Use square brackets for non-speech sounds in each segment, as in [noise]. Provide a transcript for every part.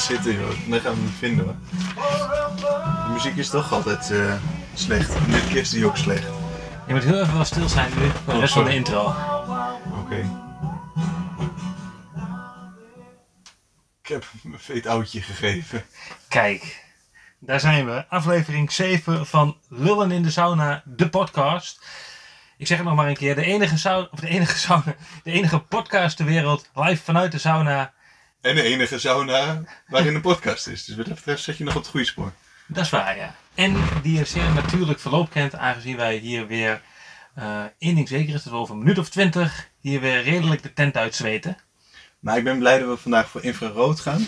zitten joh. Dan gaan we hem vinden hoor. De muziek is toch altijd eh, slecht. En dit keer is die ook slecht. Je moet heel even wel stil zijn nu voor de Oh, rest van de intro. Oké. Ik heb hem een veet oudje gegeven. Kijk, daar zijn we. Aflevering 7 van Lullen in de Sauna, de podcast. Ik zeg het nog maar een keer. De enige, sauna, of de enige, sauna, de enige podcast ter wereld live vanuit de sauna. En de enige sauna waarin een podcast is. Dus wat dat betreft zet je nog op het goede spoor. Dat is waar, ja. En die een zeer natuurlijk verloop kent, aangezien wij hier weer... eh één ding zeker is dat we over een minuut of twintig hier weer redelijk de tent uitzweten. Maar ik ben blij dat we vandaag voor infrarood gaan.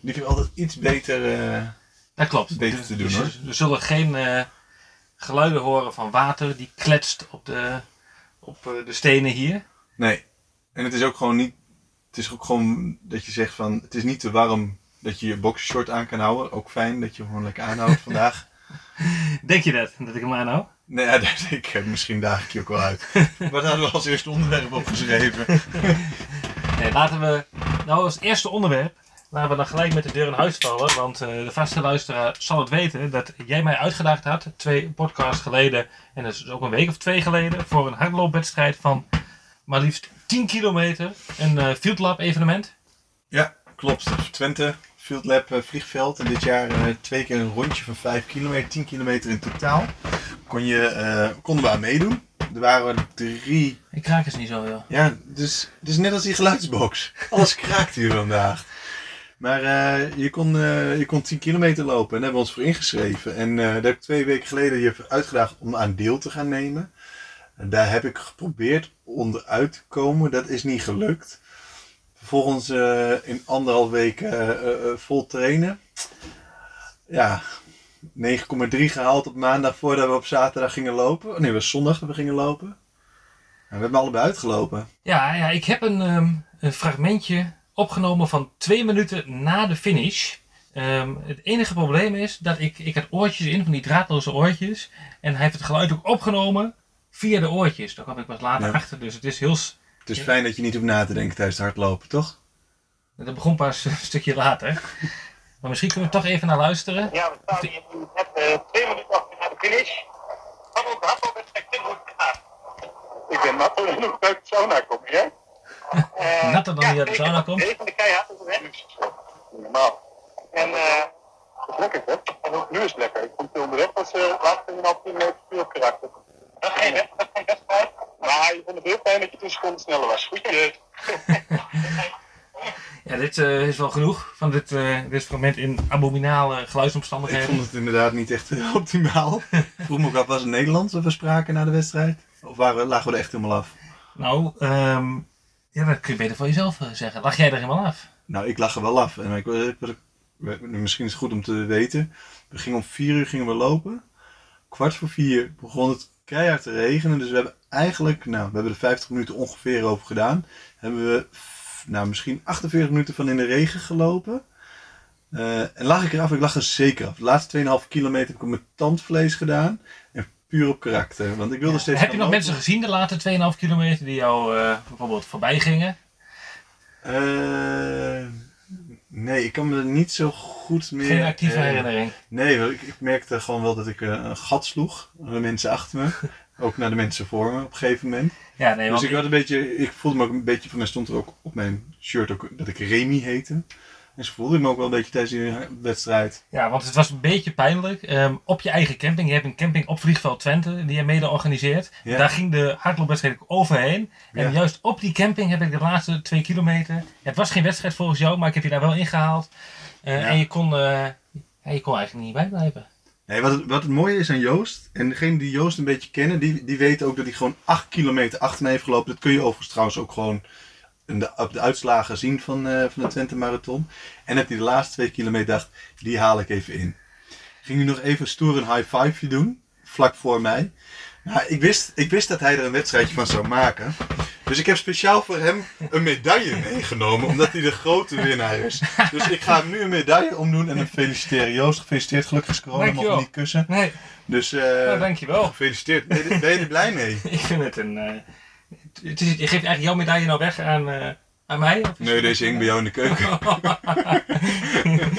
Die vind ik altijd iets beter. eh, Dat klopt. Beter Dus- te doen, dus hoor. We zullen geen eh, geluiden horen van water die kletst op de, op de stenen hier. Nee. En het is ook gewoon niet. Het is ook gewoon dat je zegt van. Het is niet te warm dat je je boxershort aan kan houden. Ook fijn dat je hem gewoon lekker aanhoudt vandaag. [laughs] Denk je dat, dat ik hem aanhoud? Nee, ja, [laughs] dat- ik misschien daag ik je ook wel uit. [laughs] Wat hadden we als eerste onderwerp opgeschreven? Nee, laten we nou als eerste onderwerp, laten we dan gelijk met de deur in huis vallen. Want eh, de vaste luisteraar zal het weten dat jij mij uitgedaagd had, twee podcasts geleden. En dat is ook een week of twee geleden, voor een hardloopwedstrijd van maar liefst 10 kilometer. Een eh Field Lab evenement. Ja, klopt. Twente, Field Lab eh, vliegveld. En dit jaar eh, twee keer een rondje van 5 kilometer, 10 kilometer in totaal. Kon je, konden we aan meedoen. Er waren drie Ik raak eens niet zo, joh. Ja, dus, dus net als die geluidsbox. [laughs] Alles kraakt hier vandaag. Maar je, kon, je kon 10 kilometer lopen en daar hebben we ons voor ingeschreven. En daar heb ik twee weken geleden je uitgedaagd om aan deel te gaan nemen. En daar heb ik geprobeerd onderuit te komen. Dat is niet gelukt. Vervolgens eh, in anderhalf week eh, eh, vol trainen. Ja, 9,3 gehaald op maandag voordat we op zaterdag gingen lopen. Nee, was zondag we gingen lopen. En we hebben allebei uitgelopen. Ja, ja ik heb een, ehm, een fragmentje opgenomen van twee minuten na de finish. Ehm, het enige probleem is dat ik, ik had oortjes in, van die draadloze oortjes. En hij heeft het geluid ook opgenomen via de oortjes. Daar kwam ik pas later Ja. achter, dus het is heel... Het is Ja. fijn dat je niet hoeft na te denken tijdens het hardlopen, toch? Dat begon pas [laughs] een stukje later. Maar misschien kunnen we toch even naar luisteren. Ja, we staan hier nu net eh, twee minuten achter na de finish. Van onze hardloopwedstrijd in Hoekkaart. Ik ben natter en nog uit de sauna komen, hè? [laughs] Eh, Natter dan die uit de sauna komt? Even de keihard over de Normaal. En eh, dat is lekker, hè? En ook nu is het lekker. Ik vond het onderweg was eh laatste 2,5 kilometer puur op karakter. Dat geen wedstrijd. Maar je vond het heel fijn dat je 10 seconden sneller was. Goed je. [laughs] Ja, dit eh, is wel genoeg van dit, eh, dit fragment in abominale Ik geluidsomstandigheden. vond het inderdaad niet echt eh, optimaal. Ik vroeg me ook af, was het Nederlands dat we spraken na de wedstrijd? Of waren we, lagen we er echt helemaal af? Nou, ehm, ja, dat kun je beter voor jezelf zeggen. Lag jij er helemaal af? Nou, ik lag er wel af. En ik, ik, ik- ik- misschien is het goed om te weten. We gingen om vier uur gingen we lopen. Kwart voor vier begon het keihard te regenen. Dus we hebben eigenlijk, nou, we hebben er 50 minuten ongeveer over gedaan. Hebben we, nou, misschien 48 minuten van in de regen gelopen. Eh, en lag ik eraf? Ik lag er zeker af. De laatste 2,5 kilometer heb ik mijn tandvlees gedaan. En puur op karakter. Want ik wilde steeds Heb je nog lopen. mensen gezien de laatste 2,5 kilometer die jou eh, bijvoorbeeld voorbij gingen? Eh, nee, ik kan me er niet zo goed meer... Geen actieve eh, herinnering. Nee, ik, ik merkte gewoon wel dat ik eh, een gat sloeg. Naar de mensen achter me. [laughs] ook naar de mensen voor me op een gegeven moment. Ja, nee, Dus want ik, had een beetje, ik voelde me ook een beetje, van mij stond er ook op mijn shirt ook, dat ik Remy heette. En ze voelde me ook wel een beetje tijdens die wedstrijd. Ja, want het was een beetje pijnlijk. Ehm, op je eigen camping. Je hebt een camping op Vliegveld Twente die je mede organiseert. Ja. Daar ging de hardloopwedstrijd overheen. En Ja. juist op die camping heb ik de laatste twee kilometer. Het was geen wedstrijd volgens jou, maar ik heb je daar wel ingehaald. Eh, Ja. En je kon, eh, ja, je kon eigenlijk niet bijblijven. Nee, wat, het, wat het mooie is aan Joost, en degene die Joost een beetje kennen, die, die weten ook dat hij gewoon 8 kilometer achter mij heeft gelopen. Dat kun je overigens trouwens ook gewoon de, op de uitslagen zien van, eh, van de Twente Marathon. En dat hij de laatste twee kilometer dacht, die haal ik even in. Ging nu nog even stoer een high five doen, vlak voor mij. Nou, ik, wist, ik wist dat hij er een wedstrijdje van zou maken. Dus ik heb speciaal voor hem een medaille [laughs] meegenomen, omdat hij de grote winnaar is. Dus ik ga hem nu een medaille omdoen en hem feliciteren. Joost, gefeliciteerd. Gelukkig is corona, mag niet kussen. Nee, Dus eh nou, dankjewel. gefeliciteerd. Ben je, ben je er blij mee? [laughs] Ik vind het een... eh, het is, je geeft eigenlijk jouw medaille nou weg aan, eh, Aan mij? Of is Nee, het- deze hing bij jou in de keuken. [laughs]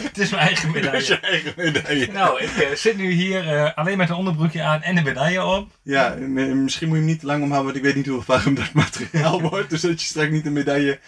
het is mijn eigen [laughs] Dat is medaille. je eigen medaille. Nou, ik eh, zit nu hier eh, alleen met een onderbroekje aan en een medaille op. Ja, en, misschien moet je hem niet te lang omhouden, want ik weet niet hoe warm dat materiaal [laughs] wordt. Dus dat je straks niet een medaille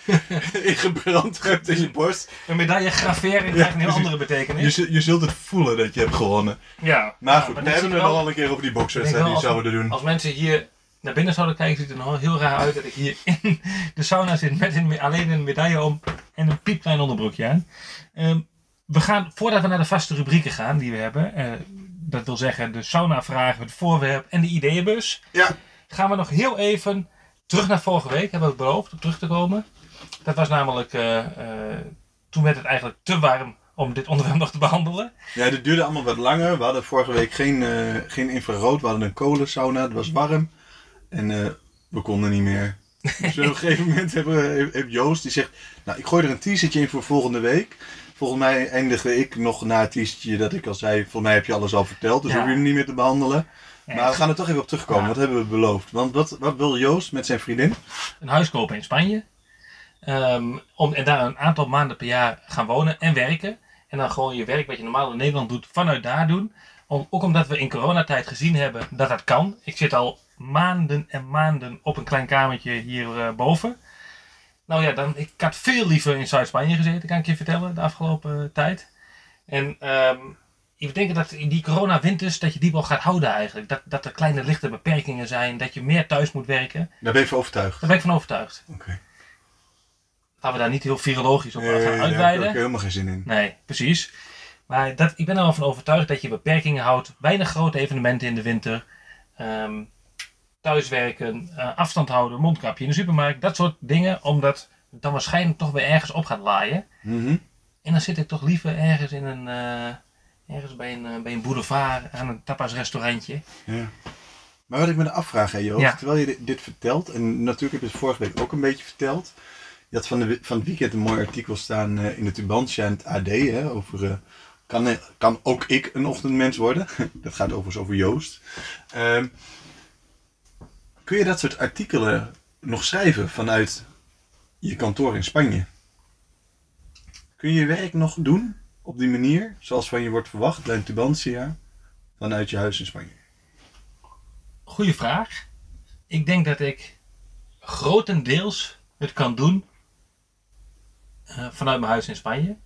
ingebrand hebt in je borst. Een medaille graveren Ja, krijgt een heel andere Je, betekenis. zult- je zult het voelen dat je hebt gewonnen. Ja. Maar goed, maar we hebben het al een keer over die bokswedstrijd die zouden doen. als mensen hier naar binnen zouden kijken, ziet het er nog heel raar uit dat ik hier in de sauna zit met een, alleen een medaille om en een piepklein onderbroekje aan. Ehm, we gaan, voordat we naar de vaste rubrieken gaan die we hebben, eh, dat wil zeggen de sauna-vragen, het voorwerp en de ideeënbus, Ja, gaan we nog heel even terug naar vorige week, hebben we beloofd om terug te komen. Dat was namelijk, eh, eh, toen werd het eigenlijk te warm om dit onderwerp nog te behandelen. ja, dit duurde allemaal wat langer. We hadden vorige week geen, geen infrarood. We hadden een kolensauna. Het was warm. En eh, we konden niet meer. Dus op een gegeven moment hebben, heeft Joost die zegt... Nou, ik gooi er een t-shirtje in voor volgende week. Volgens mij eindigde ik nog na het t-shirtje dat ik al zei... Volgens mij heb je alles al verteld. Dus Ja. we hoeven je niet meer te behandelen. Ja. Maar we gaan er toch even op terugkomen. Ja. Wat hebben we beloofd? Want wat, wat wil Joost met zijn vriendin? een huis kopen in Spanje. Ehm, om, en daar een aantal maanden per jaar gaan wonen en werken. En dan gewoon je werk wat je normaal in Nederland doet, vanuit daar doen. Om, ook omdat we in coronatijd gezien hebben dat dat kan. Ik zit al maanden en maanden op een klein kamertje hierboven. boven. nou ja, dan, ik had veel liever in Zuid-Spanje gezeten, kan ik je vertellen, de afgelopen eh, tijd. En ehm, ik denk dat in die coronawinters, dat je die wel gaat houden eigenlijk. Dat, dat er kleine lichte beperkingen zijn, dat je meer thuis moet werken. Daar ben je van overtuigd. Daar ben ik van overtuigd. Oké. Laten we daar niet heel virologisch op Nee, gaan daar heb ik uitweiden. ook helemaal geen zin in. Nee, precies. Maar dat, ik ben er wel van overtuigd dat je beperkingen houdt. Weinig grote evenementen in de winter. Ehm, thuiswerken, eh, afstand houden, mondkapje in de supermarkt. Dat soort dingen. Omdat het dan waarschijnlijk toch weer ergens op gaat laaien. Mhm. En dan zit ik toch liever ergens in een... eh, ergens bij een, eh, bij een boulevard aan een tapasrestaurantje. Ja. Maar wat ik me afvraag, hè, Joost, Ja. terwijl je dit, dit vertelt, en natuurlijk heb je het vorige week ook een beetje verteld. Je had van, de, van het weekend een mooi artikel staan in de Tubantia en het AD hè, over. kan, kan ook ik een ochtendmens worden? [laughs] dat gaat overigens over Joost. Ehm, kun je dat soort artikelen nog schrijven vanuit je kantoor in Spanje? Kun je je werk nog doen op die manier, zoals van je wordt verwacht bij een Tubantia, vanuit je huis in Spanje? Goeie vraag. Ik denk dat ik grotendeels het kan doen eh, vanuit mijn huis in Spanje.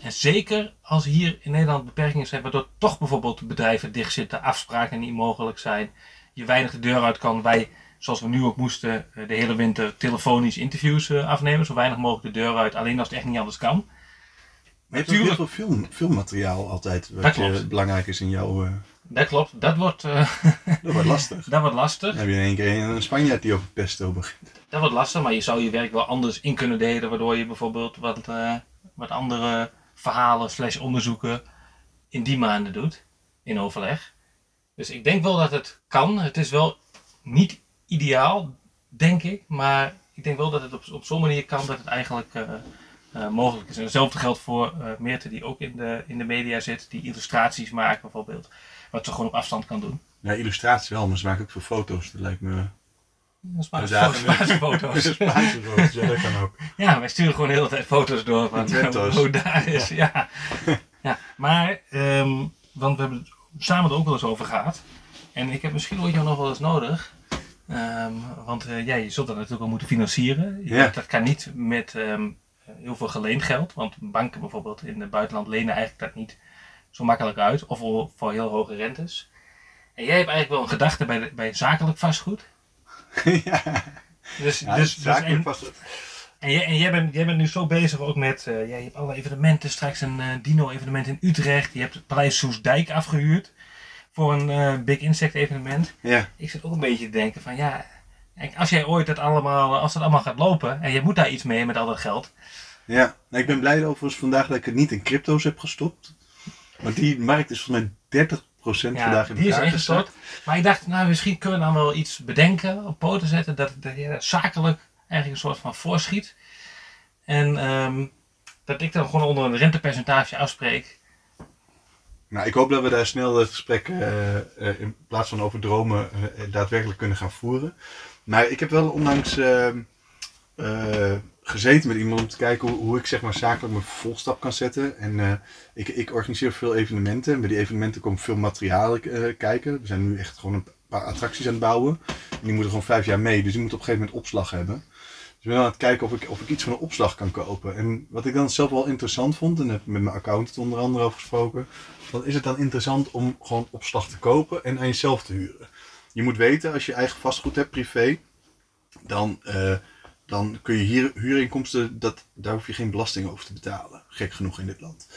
En zeker als hier in Nederland beperkingen zijn, waardoor toch bijvoorbeeld bedrijven dichtzitten, afspraken niet mogelijk zijn, je weinig de deur uit kan. Wij, zoals we nu ook moesten, eh, de hele winter telefonisch interviews eh, afnemen, zo weinig mogelijk de deur uit, alleen als het echt niet anders kan. Maar je hebt ook heel veel film, filmmateriaal altijd, wat je, belangrijk is in jouw... eh, Dat klopt, dat wordt, [laughs] dat wordt lastig. dat wordt lastig. Dan heb je in één keer een Spanjaard die over pesto begint. Dat wordt lastig, maar je zou je werk wel anders in kunnen delen, waardoor je bijvoorbeeld wat, wat andere verhalen slash onderzoeken in die maanden doet, in overleg. Dus ik denk wel dat het kan. Het is wel niet ideaal, denk ik, maar ik denk wel dat het op, op zo'n manier kan dat het eigenlijk eh, eh, mogelijk is. En hetzelfde geldt voor eh Meerte, die ook in de, in de media zit, die illustraties maakt bijvoorbeeld, wat ze gewoon op afstand kan doen. Ja, illustratie wel, maar ze maken ook veel foto's. Dat lijkt me... Dat is foto's. Foto's, [laughs] ja, dat kan ook. Ja, wij sturen gewoon de hele tijd foto's door van [laughs] hoe daar is. Ja. Ja. Maar, ehm, want we hebben samen er ook wel eens over gehad. En ik heb misschien ooit jou nog wel eens nodig. Ehm, want eh, ja, je zult dat natuurlijk wel moeten financieren. Je- Ja. Dat kan niet met ehm, heel veel geleend geld. Want banken bijvoorbeeld in het buitenland lenen eigenlijk dat niet zo makkelijk uit. Of voor, voor heel hoge rentes. En jij hebt eigenlijk wel een gedachte bij, de- bij zakelijk vastgoed. [laughs] ja, Dus, ja dus, dus, dus en- vast... en jij, en jij, bent, jij bent nu zo bezig ook met, ja, je hebt allerlei evenementen, straks een eh, dino-evenement in Utrecht. Je hebt het Paleis Soesdijk afgehuurd voor een eh, Big Insect evenement. Ja, Ik zit ook een beetje te denken van, ja, als jij ooit dat allemaal, als dat allemaal gaat lopen en je moet daar iets mee met al dat geld. ja. Nou, ik ben blij overigens vandaag dat ik het niet in crypto's heb gestopt. Want die markt is volgens mij 30% Ja, vandaag in die is ingestort. Maar ik dacht, nou, misschien kunnen we dan wel iets bedenken, op poten zetten, dat, dat je zakelijk eigenlijk een soort van voorschiet. En ehm, dat ik dan gewoon onder een rentepercentage afspreek. Nou, ik hoop dat we daar snel het gesprek eh, eh, in plaats van over dromen eh, daadwerkelijk kunnen gaan voeren. Maar ik heb wel onlangs eh, eh, gezeten met iemand om te kijken hoe, hoe ik zeg maar zakelijk mijn volstap kan zetten. En eh, ik, ik organiseer veel evenementen. En bij die evenementen komt veel materiaal eh, kijken. We zijn nu echt gewoon een paar attracties aan het bouwen. En die moeten gewoon vijf jaar mee. Dus die moeten op een gegeven moment opslag hebben. Dus ik ben aan het kijken of ik, of ik iets van een opslag kan kopen. En wat ik dan zelf wel interessant vond, en heb ik met mijn accountant onder andere over gesproken. Dan is het dan interessant om gewoon opslag te kopen en aan jezelf te huren. Je moet weten, als je eigen vastgoed hebt, privé, dan, eh, dan kun je hier huurinkomsten, dat, daar hoef je geen belasting over te betalen. Gek genoeg in dit land.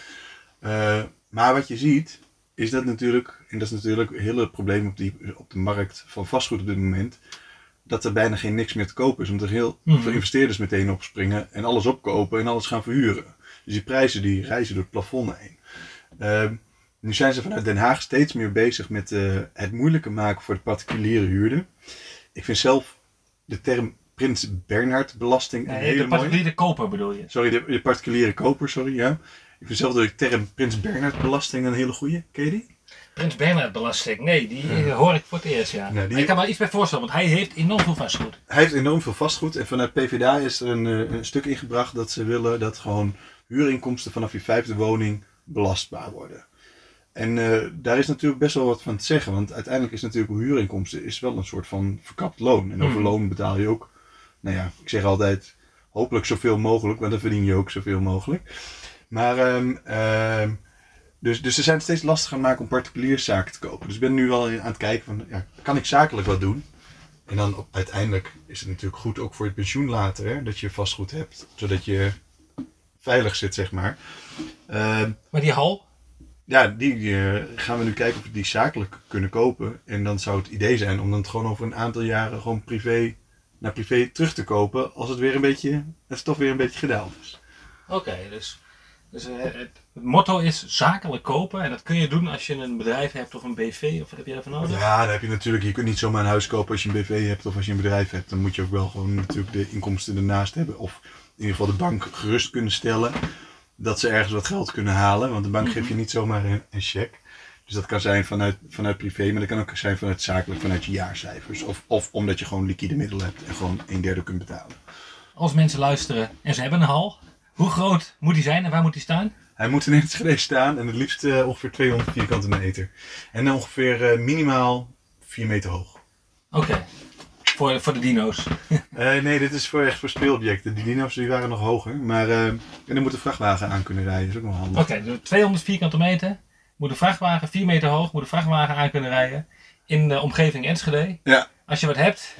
Eh, maar wat je ziet, is dat natuurlijk, en dat is natuurlijk een hele probleem op, die, op de markt van vastgoed op dit moment, dat er bijna geen niks meer te kopen is. Omdat er heel Mhm. veel investeerders meteen opspringen en alles opkopen en alles gaan verhuren. Dus die prijzen die reizen door het plafond heen. Ehm, nu zijn ze vanuit Den Haag steeds meer bezig met eh, het moeilijker maken voor de particuliere huurder. Ik vind zelf de term Prins Bernhard belasting een hele de mooie. particuliere koper bedoel je. Sorry, de, de particuliere koper, sorry, ja. Ik vind zelf de term Prins Bernhard belasting een hele goeie. Ken je die? Prins Bernhard belasting. Nee, die eh, hoor ik voor het eerst, ja. Die- Ik kan me iets bij voorstellen, want hij heeft enorm veel vastgoed. Hij heeft enorm veel vastgoed en vanuit PvdA is er een, eh, een stuk ingebracht dat ze willen dat gewoon huurinkomsten vanaf je vijfde woning belastbaar worden. En eh, daar is natuurlijk best wel wat van te zeggen, want uiteindelijk is natuurlijk huurinkomsten is wel een soort van verkapt loon. En over Mhm. loon betaal je ook, nou ja, ik zeg altijd hopelijk zoveel mogelijk, want dan verdien je ook zoveel mogelijk. Maar ehm, ehm, dus, dus ze zijn het steeds lastiger aan maken om particulier zaken te kopen. Dus ik ben nu wel aan het kijken van, ja, kan ik zakelijk wat doen? En dan op, uiteindelijk is het natuurlijk goed ook voor het pensioen later, hè, dat je vastgoed hebt, zodat je veilig zit, zeg maar. Ehm, Maar die hal, ja, die eh, gaan we nu kijken of we die zakelijk kunnen kopen. En dan zou het idee zijn om dan gewoon over een aantal jaren gewoon privé naar privé terug te kopen, als het weer een beetje, het stof weer een beetje gedaald is. Oké, dus, dus eh, het, het motto is zakelijk kopen. En dat kun je doen als je een bedrijf hebt of een BV. Of heb je daarvan nodig? Ja, dan heb je natuurlijk, je kunt niet zomaar een huis kopen als je een BV hebt of als je een bedrijf hebt. Dan moet je ook wel gewoon natuurlijk de inkomsten ernaast hebben. Of in ieder geval de bank gerust kunnen stellen dat ze ergens wat geld kunnen halen. Want de bank geeft je niet zomaar een, een cheque. Dus dat kan zijn vanuit, vanuit privé, maar dat kan ook zijn vanuit zakelijk, vanuit je jaarcijfers. Of, of omdat je gewoon liquide middelen hebt en gewoon een derde kunt betalen. Als mensen luisteren en ze hebben een hal. Hoe groot moet die zijn en waar moet die staan? Hij moet in het gereden staan en het liefst eh, ongeveer 200 vierkante meter. En ongeveer eh, minimaal 4 meter hoog. Oké, voor, voor de dino's. [laughs] Eh, nee, dit is voor echt voor speelobjecten. Die dino's die waren nog hoger. Maar eh, en er moet een vrachtwagen aan kunnen rijden. Dat is ook nog handig. Oké, dus 200 vierkante meter. Moet een vrachtwagen 4 meter hoog, moet een vrachtwagen aan kunnen rijden. In de omgeving Enschede. Ja. Als je wat hebt,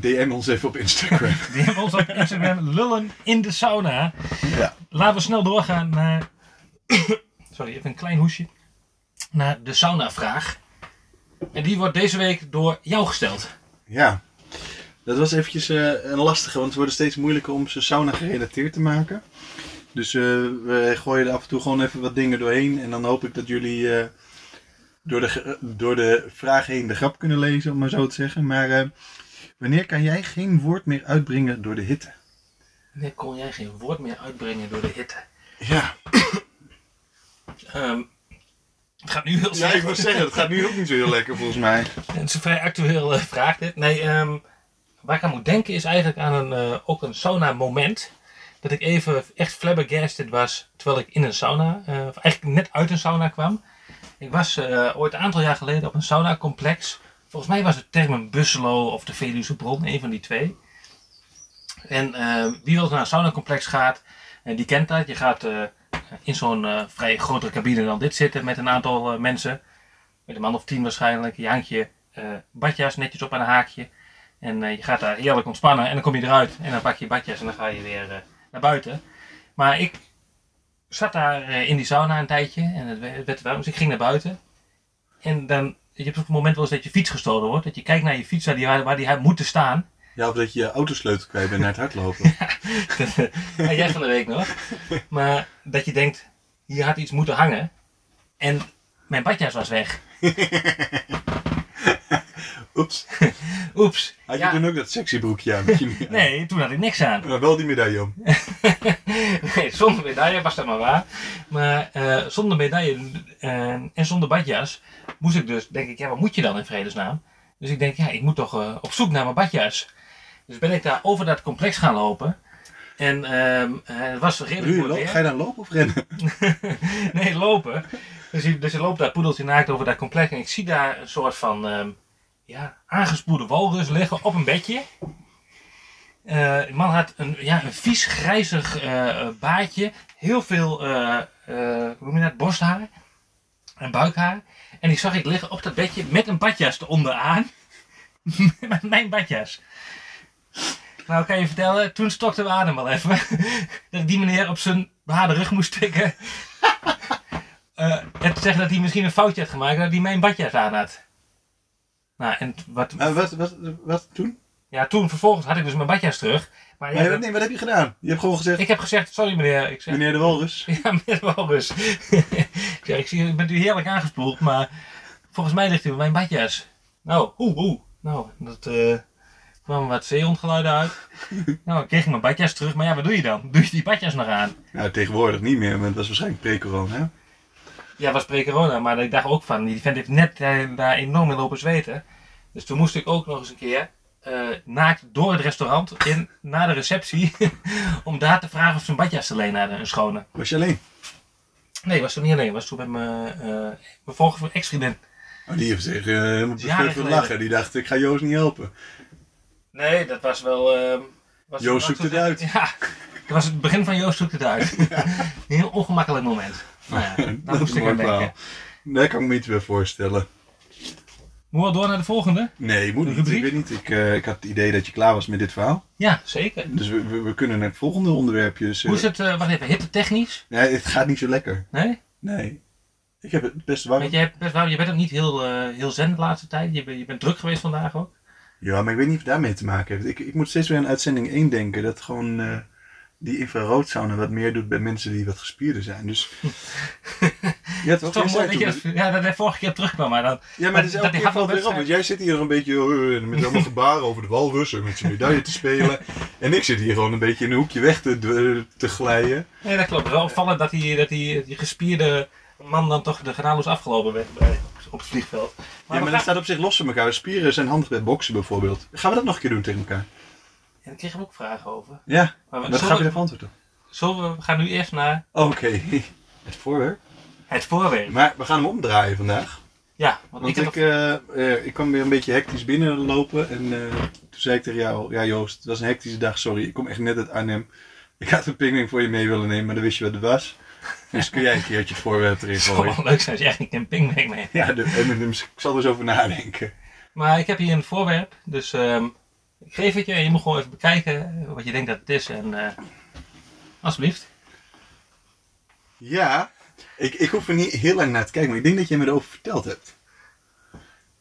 DM ons even op Instagram. [laughs] hebben ons op Instagram lullen in de sauna. ja. Laten we snel doorgaan naar. [coughs] Sorry, even een klein hoesje. Naar de sauna-vraag. En die wordt deze week door jou gesteld. ja. Dat was eventjes eh, een lastige, want het wordt steeds moeilijker om ze sauna gerelateerd te maken. Dus eh, we gooien er af en toe gewoon even wat dingen doorheen. En dan hoop ik dat jullie eh, door, de, door de vraag heen de grap kunnen lezen, om maar zo te zeggen. Maar wanneer kan jij geen woord meer uitbrengen door de hitte? Nee, kon jij geen woord meer uitbrengen door de hitte. Ja, Ehm, het gaat nu heel ja slecht. ik wil zeggen, het gaat nu ook niet zo heel lekker volgens mij. Het is een vrij actueel eh, vraag dit. Nee, ehm, waar ik aan moet denken is eigenlijk aan een, eh, ook een sauna moment. Dat ik even echt flabbergasted was terwijl ik in een sauna, eh, of eigenlijk net uit een sauna kwam. Ik was eh, ooit een aantal jaar geleden op een sauna complex. Volgens mij was het Termen Busselo of de Veluwe Bron, een van die twee. En eh, wie wel naar een sauna complex gaat, eh, die kent dat. Je gaat eh, in zo'n eh, vrij grotere cabine dan dit zitten met een aantal mensen. Met een man of tien waarschijnlijk. Je hangt je badjas netjes op aan een haakje. En je gaat daar heerlijk ontspannen. En dan kom je eruit. En dan pak je je badjas en dan ga je weer naar buiten. Maar ik zat daar in die sauna een tijdje. En het werd warm. Dus ik ging naar buiten. En dan, je hebt op het moment wel eens dat je fiets gestolen wordt. Dat je kijkt naar je fiets waar die, waar die had moeten staan. Ja, of dat je je autosleutel kwijt bent naar het hardlopen. [laughs] ja, [laughs] jij van de week nog. Maar dat je denkt, hier had iets moeten hangen. En mijn badjas was weg. [laughs] [laughs] Oeps. Oeps. Had je Ja. toen ook dat sexy broekje aan? [laughs] Nee, toen had ik niks aan. Maar wel die medaille om. [laughs] nee, zonder medaille was dat maar waar. Maar eh, zonder medaille eh, en zonder badjas moest ik dus, denk ik, ja, wat moet je dan in vredesnaam? Dus ik denk, ja, ik moet toch eh, op zoek naar mijn badjas. Dus ben ik daar over dat complex gaan lopen. En ehm, eh, het was redelijk. Ga je dan lopen of rennen? nee, lopen. Dus, je- dus je loopt daar poedeltje naakt over dat complex. En ik zie daar een soort van ehm, ja, aangespoelde walrus liggen op een bedje. De man had een, ja, een vies grijzig eh, baardje. Heel veel hoe dat, borsthaar en buikhaar. En die zag ik liggen op dat bedje met een badjas eronder aan. [laughs] met mijn badjas. Nou, kan je vertellen, toen stokte we adem wel even. [laughs] dat ik die meneer op zijn behaarde rug moest tikken. [laughs] En te zeggen dat hij misschien een foutje had gemaakt dat hij mijn badjas aan had. Nou, en wat, Maar wat, wat, wat toen? ja, toen vervolgens had ik dus mijn badjas terug. Maar ja, Nee, dat- nee, wat heb je gedaan? Je hebt gewoon gezegd, ik heb gezegd, sorry meneer. Ik zeg, meneer de Walrus. [laughs] ja, meneer Walrus. [laughs] ik zeg, ik zie, u bent u heerlijk aangespoeld, maar volgens mij ligt u op mijn badjas. Nou, oeh, oeh. Nou, dat eh kwam wat zeehondgeluiden uit. [laughs] nou, ik kreeg mijn badjas terug, maar ja, wat doe je dan? Doe je die badjas nog aan? Nou, tegenwoordig niet meer, maar het was waarschijnlijk pre-corona. hè? Ja, was pre-corona, maar ik dacht ook van, die vent heeft net eh, daar enorm in lopen zweten. Dus toen moest ik ook nog eens een keer eh, naakt door het restaurant in, naar de receptie. [laughs] om daar te vragen of ze een badjas te lenen hadden, een schone. Was je alleen? Nee, was toen niet alleen. was toen met mijn, eh mijn vorige ex-vriendin. Oh, die heeft zich eh, helemaal van lachen. Die dacht, ik ga Joost niet helpen. Nee, dat was wel... ehm, was Joost zoekt het- uit. Ja, dat was het begin van Joost zoekt het uit. [laughs] Een heel ongemakkelijk moment. Nou ja, [laughs] daar Dat moest ik aan denken. Daar kan ik me iets bij voorstellen. Moeten we door naar de volgende? Nee, moet niet. Ik weet niet. Ik, eh, ik had het idee dat je klaar was met dit verhaal. Ja, zeker. Dus we, we, we kunnen naar het volgende onderwerpje. Dus, eh, Hoe is het, eh wacht even, hitte technisch? nee, het gaat niet zo lekker. Nee? Nee. Ik heb het best warm. Want je, hebt best wel, je bent ook niet heel, eh, heel zen de laatste tijd. Je, bent- je bent druk geweest vandaag ook. Ja, maar ik weet niet of het daarmee te maken heeft. Ik, ik moet steeds weer aan uitzending 1 denken. Dat gewoon eh, die infraroodsauna wat meer doet bij mensen die wat gespierder zijn. Dus... [laughs] ja, toch? Mooi dat je, ja, dat hij vorige keer terugkwam, maar dan... Ja, maar dat- is dat elke keer valt weer op. Want jij zit hier een beetje eh, met allemaal gebaren over de walrus en met zijn medaille te spelen. [laughs] En ik zit hier gewoon een beetje in een hoekje weg te, te glijden. Nee, dat klopt. Wel opvallend dat die, dat die, die gespierde man dan toch de genadeloos afgelopen werd bij, op het vliegveld. Maar, Ja, maar dat gaan- staat op zich los van elkaar. Spieren zijn handig bij boksen bijvoorbeeld. Gaan we dat nog een keer doen tegen elkaar? Ja, daar kregen we ook vragen over. Ja, Maar we, wat zullen, gaan we we, daarvan antwoorden? zullen we, we gaan nu eerst naar Oké, [laughs] het voorwerp. Het voorwerp. Maar we gaan hem omdraaien vandaag. Ja, want, Want ik ik, eh, eh, ik kwam weer een beetje hectisch binnenlopen. En eh, toen zei ik tegen jou, ja Joost, het was een hectische dag, sorry. Ik kom echt net uit Arnhem. Ik had een pingwing voor je mee willen nemen, maar dan wist je wat het was. Dus kun jij een keertje het voorwerp erin het [laughs] zou gooien. wel leuk zijn als je echt een camping mee. Ja, de, en, ik zal er eens over nadenken. Maar ik heb hier een voorwerp, dus ehm, ik geef het je en je moet gewoon even bekijken wat je denkt dat het is. En eh, alsjeblieft. Ja, ik, ik hoef er niet heel lang naar te kijken, maar ik denk dat jij me erover verteld hebt.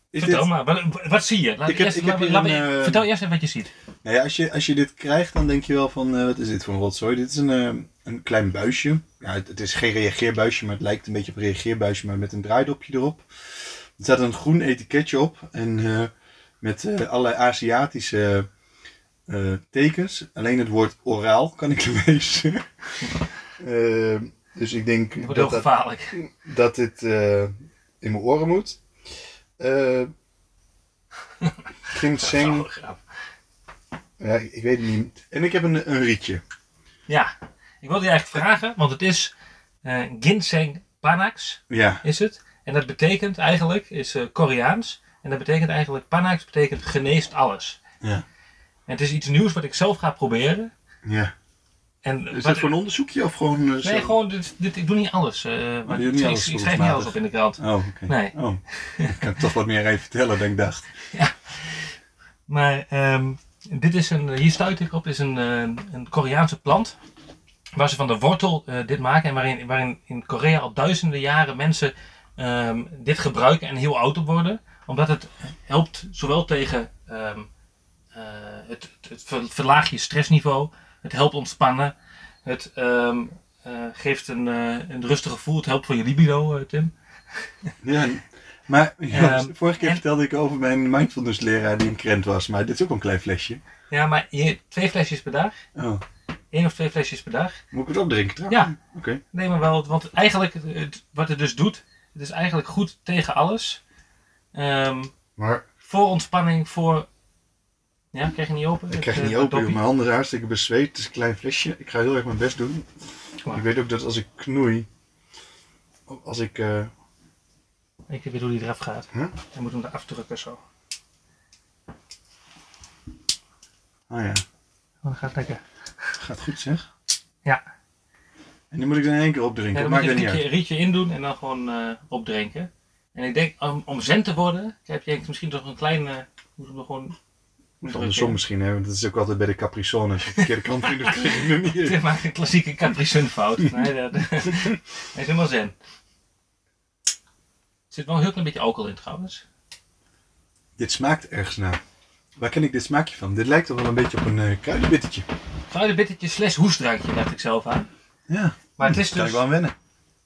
Is Vertel dit, maar, wat, wat zie je? Laat Ik heb- eerst, ik heb laat- een, me- eh, vertel eerst even wat je ziet. nou ja, als, je, als je dit krijgt, dan denk je wel van, eh, wat is dit voor een rotzooi? Dit is een, eh, een klein buisje. Ja, het, het is geen reageerbuisje, maar het lijkt een beetje op een reageerbuisje, maar met een draaidopje erop. Er staat een groen etiketje op en met allerlei Aziatische tekens. Alleen het woord oraal kan ik [laughs] lezen. Dus ik denk dat, dat, gevaarlijk. dat dit eh, in mijn oren moet. Eh ginseng, [laughs] ja, ik weet het niet. En ik heb een, een rietje. Ja, ik wilde je eigenlijk vragen, want het is eh, ginseng panax, Ja, is het. En dat betekent eigenlijk, is Koreaans. En dat betekent eigenlijk, panax betekent geneest alles. ja, En het is iets nieuws wat ik zelf ga proberen. ja. En Is dat voor een onderzoekje of gewoon eh? Nee, gewoon, dit, dit, ik doe niet alles. eh, maar doet niet ik, alles ik schrijf niet alles op in de krant. Oh, oké. Nee. Oh, ik kan toch wat meer even vertellen dan ik dacht. [laughs] Maar ehm, dit is een, hier stuit ik op, is een, eh, een Koreaanse plant. Waar ze van de wortel dit maken. En waarin, waarin in Korea al duizenden jaren mensen ehm, dit gebruiken en heel oud op worden. Omdat het helpt zowel tegen ehm, eh, het, het, het ver- verlaagt je stressniveau. Het helpt ontspannen. Het ehm, eh, geeft een, eh, een rustig gevoel. Het helpt voor je libido, eh, Tim. Ja, maar [laughs] Ehm, vorige keer en- vertelde ik over mijn mindfulness leraar die een krent was. Maar dit is ook een klein flesje. Ja, maar je, twee flesjes per dag. Oh, één of twee flesjes per dag. moet ik het opdrinken trouwens? Ja. Oké. Nee, maar wel, want eigenlijk, het- wat het dus doet, het is eigenlijk goed tegen alles. Ehm, Maar voor ontspanning, voor Ja, kreeg je niet open? Ik krijg het eh, niet open, joh. dopje? mijn handen zijn hartstikke bezweet. Het is een klein flesje. Ik ga heel erg mijn best doen. Ik weet ook dat als ik knoei, als ik... eh, Ik weet hoe die eraf gaat. Huh? Je moet hem eraf drukken zo. Oh ja, Oh, dat gaat lekker. gaat goed zeg. Ja. En die moet ik dan in één keer Ja, opdrinken. dan dat moet maakt je een rietje, rietje in doen en dan gewoon eh, opdrinken. En ik denk, om, om zen te worden, heb je misschien toch een kleine... Moet hem er gewoon... Andersom misschien, hè? want dat is ook altijd bij de Capri Sun. Als je de verkeerde kant in doet, krijg je niet [laughs] een klassieke Capri Sun fout. [laughs] Nee, dat, [laughs] hij is helemaal zen. Er zit wel een heel klein beetje alcohol in trouwens. Dit smaakt ergens naar. Waar ken ik dit smaakje van? Dit lijkt toch wel een beetje op een eh kruidenbittetje. Kruidenbittertje slash hoestdrankje, dacht ik zelf aan. Ja, Maar het is daar kan dus, ik wel aan wennen.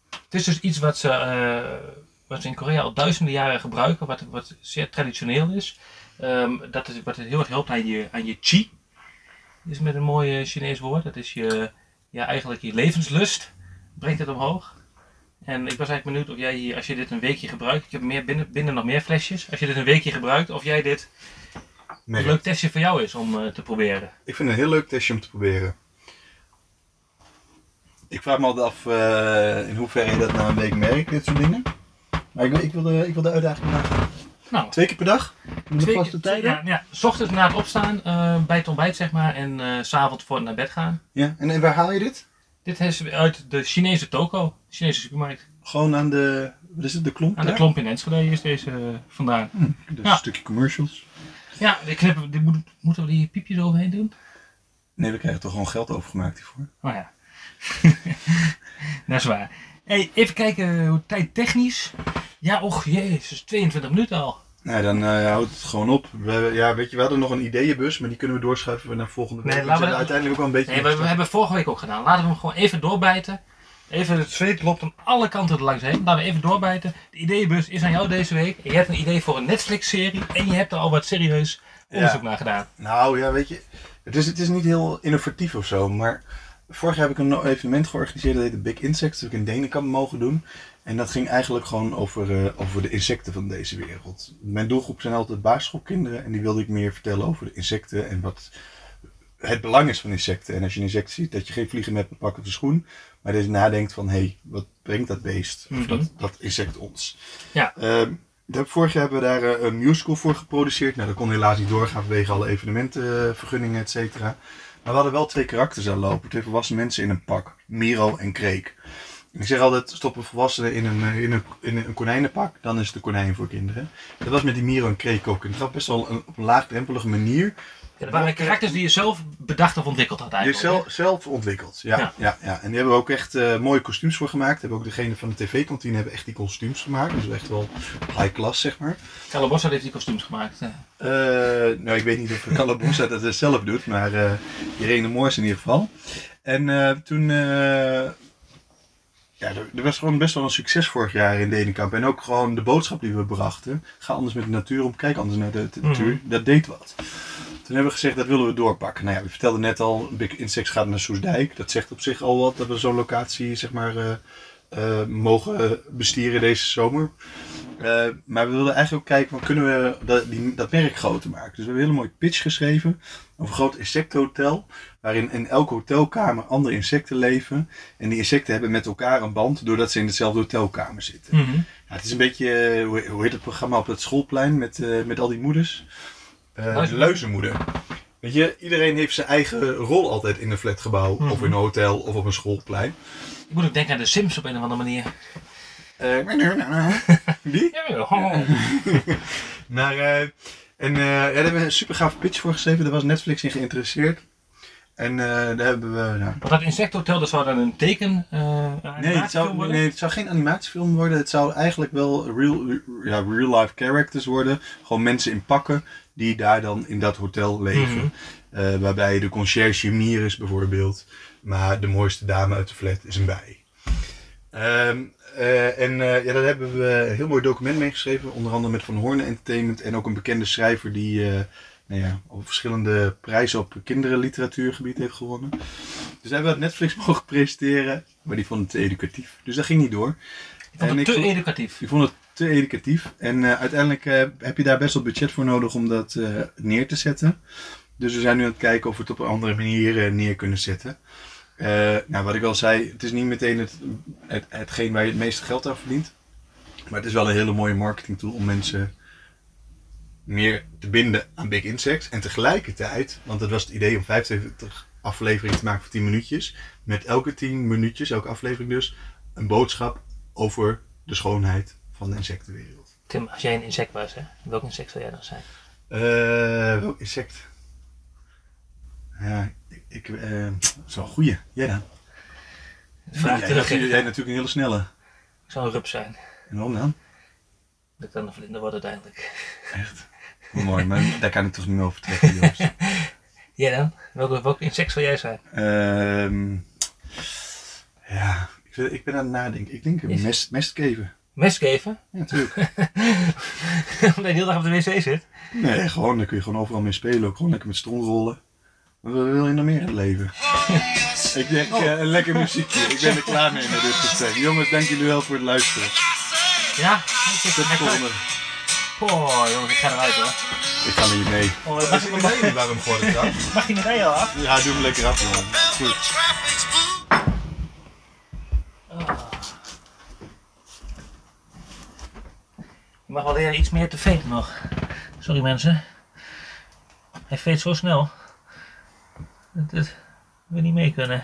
het is dus iets wat ze, eh, wat ze in Korea al duizenden jaren gebruiken, wat, wat zeer traditioneel is. Ehm, dat is wat heel erg helpt aan je, aan je chi. Is met een mooi eh, Chinees woord. Dat is je, ja, eigenlijk je levenslust. Brengt het omhoog. En ik was eigenlijk benieuwd of jij hier, als je dit een weekje gebruikt, ik heb meer binnen, binnen nog meer flesjes. Als je dit een weekje gebruikt, of jij dit een leuk testje voor jou is om eh, te proberen. Ik vind het een heel leuk testje om te proberen. Ik vraag me altijd af eh, in hoeverre je dat na een week merkt, dit soort dingen. Maar ik, wil- ik, wil, de, ik wil de uitdaging maken. Nou, Twee keer per dag? Met Twee vaste tijden? Ja, ja. S ochtends na het opstaan, eh, bij het ontbijt zeg maar, en eh, s s'avonds voor het naar bed gaan. Ja, en, en waar haal je dit? Dit is uit de Chinese toko, Chinese supermarkt. Gewoon aan de, wat is het, de klomp? Aan de klomp in Enschede is deze eh, vandaan. Dus Ja. een stukje commercials. Ja, die knippen, die moet, moeten we die piepjes overheen doen? Nee, we krijgen toch gewoon geld overgemaakt hiervoor. Oh ja. [laughs] dat is waar. Hey, even kijken hoe tijd technisch. Ja, och jezus, 22 minuten al. Nee, dan eh, houdt het gewoon op. We, ja, weet je, we hadden nog een ideeënbus, maar die kunnen we doorschuiven naar volgende week. Nee, laten we- uiteindelijk ook wel een beetje... Nee, we, we hebben vorige week ook gedaan. Laten we hem gewoon even doorbijten. Even het zweet loopt aan alle kanten er langs heen. Laten we even doorbijten. De ideeënbus is aan jou deze week. Je hebt een idee voor een Netflix-serie. En je hebt er al wat serieus onderzoek naar gedaan. Nou ja, weet je, het is, het is niet heel innovatief of zo, maar vorig jaar heb ik een evenement georganiseerd, dat heette Big Insects, dat heb ik in Denenkamp mogen doen. En dat ging eigenlijk gewoon over, eh, over de insecten van deze wereld. Mijn doelgroep zijn altijd basisschoolkinderen en die wilde ik meer vertellen over de insecten en wat het belang is van insecten. En als je een insect ziet, dat je geen vliegen met een pak op de schoen, maar dat je nadenkt van, hé, hey, wat brengt dat beest, of Mhm. dat, dat insect ons? Ja. Ehm, vorig jaar hebben we daar eh, een musical voor geproduceerd. Nou, dat kon helaas niet doorgaan vanwege alle evenementenvergunningen, et cetera. Maar we hadden wel twee karakters aan lopen. Twee volwassen mensen in een pak. Miro en Kreek. Ik zeg altijd, stop een volwassene in een, eh, in, een, in een konijnenpak, dan is het een konijn voor kinderen. Dat was met die Miro en Kreek ook. En dat best wel een, op een laagdrempelige manier. Ja, dat waren karakters die je zelf bedacht of ontwikkeld had eigenlijk. zelf, zelf ontwikkeld. Ja, Ja. ja. Ja, En die hebben we ook echt eh, mooie kostuums voor gemaakt. Hebben ook degene van de tv-kantine hebben echt die kostuums gemaakt. Dus echt wel high class, zeg maar. hè. Calabossa heeft die kostuums gemaakt. Eh, nou, ik weet niet of [laughs] Calabossa dat zelf doet, maar eh Irene Moors in ieder geval. En toen, ja, er, was gewoon best wel een succes vorig jaar in Denenkamp. En ook gewoon de boodschap die we brachten. Ga anders met de natuur om, kijk anders naar de, de Mhm. natuur. Dat deed wat. Toen hebben we gezegd, dat willen we doorpakken. Nou ja, we vertelden net al, Big Insects gaat naar Soesdijk. Dat zegt op zich al wat, dat we zo'n locatie, zeg maar, eh, eh, mogen bestieren deze zomer. Eh, maar we wilden eigenlijk ook kijken, kunnen we dat, die, dat merk groter maken? Dus we hebben een hele mooie pitch geschreven over een groot insectenhotel. Waarin in elke hotelkamer andere insecten leven. En die insecten hebben met elkaar een band, doordat ze in dezelfde hotelkamer zitten. Mhm. Ja, het is een beetje, hoe, heet het programma op het schoolplein met, met al die moeders? Eh, de Luizenmoeder. Weet je, iedereen heeft zijn eigen rol altijd in een flatgebouw, Mhm. of in een hotel, of op een schoolplein. Ik moet ook denken aan de Sims op een of andere manier. Eh, die? [laughs] Ja, ja, oh. Maar, eh, en eh, ja, daar hebben we een super gaaf pitch voor geschreven. Daar was Netflix in geïnteresseerd. En eh, daar hebben we. Nou, Want dat insecthotel, dat zou dan een teken eh nee, het zou, nee, het zou geen animatiefilm worden. Het zou eigenlijk wel real, ja, real life characters worden. Gewoon mensen in pakken die daar dan in dat hotel leven. Mhm. Eh, waarbij de conciërge Mier is bijvoorbeeld. Maar de mooiste dame uit de flat is een bij. Ehm, eh, en eh, ja, daar hebben we een heel mooi document mee geschreven. Onder andere met Van Hoorn Entertainment. En ook een bekende schrijver die nou ja, op verschillende prijzen op kinderliteratuurgebied heeft gewonnen. Dus hebben we het Netflix [laughs] mogen presenteren. Maar die vond het te educatief. Dus dat ging niet door. Ik vond het ik te vond- educatief. Die vond het te educatief. En eh, uiteindelijk eh, heb je daar best wel budget voor nodig om dat eh, neer te zetten. Dus we zijn nu aan het kijken of we het op een andere manier neer kunnen zetten. Nou, wat ik al zei, het is niet meteen het, het, hetgeen waar je het meeste geld aan verdient. Maar het is wel een hele mooie marketing tool om mensen meer te binden aan Big Insects. En tegelijkertijd, want dat was het idee om 75 afleveringen te maken voor 10 minuutjes. Met elke 10 minuutjes, elke aflevering dus, een boodschap over de schoonheid van de insectenwereld. Tim, als jij een insect was, hè, welk insect zou jij dan zijn? Eh, welk insect? Ja, ik, ik eh, is wel een goeie. Jij dan? Vraag jij, terug. jij, Ik jij natuurlijk een hele snelle. zou een rups zijn. En waarom dan? Dat ik dan een vlinder word uiteindelijk. Echt. Hoe mooi, maar daar kan ik toch niet meer over trekken, Joost. [laughs] Jij dan? Welk, welk insect zou jij zijn? Ehm, ja, ik, ben- ik ben aan het nadenken. Ik denk een mest, mestkever. Mes geven? Ja, natuurlijk. [laughs] Omdat je de hele dag op de wc zit. Nee, gewoon, daar kun je gewoon overal mee spelen. Ook gewoon lekker met strongrollen. Wat wil je nog meer in het leven? [laughs] Ik denk eh, een lekker muziekje. Ik ben er klaar mee met dit gesprek. Jongens, dank jullie wel voor het luisteren. Ja? Ik Tot de volgende. Oh, jongens, ik ga eruit hoor. Ik ga met je mee. Oh, Mag, mag, ik mag, mag, waar we hem gooien trouwens? mag je meteen al af? Ja, doe hem lekker af, jongen. Goed. Je mag wel leren iets meer te veten nog. Sorry mensen. Hij veet zo snel. Dat we niet mee kunnen.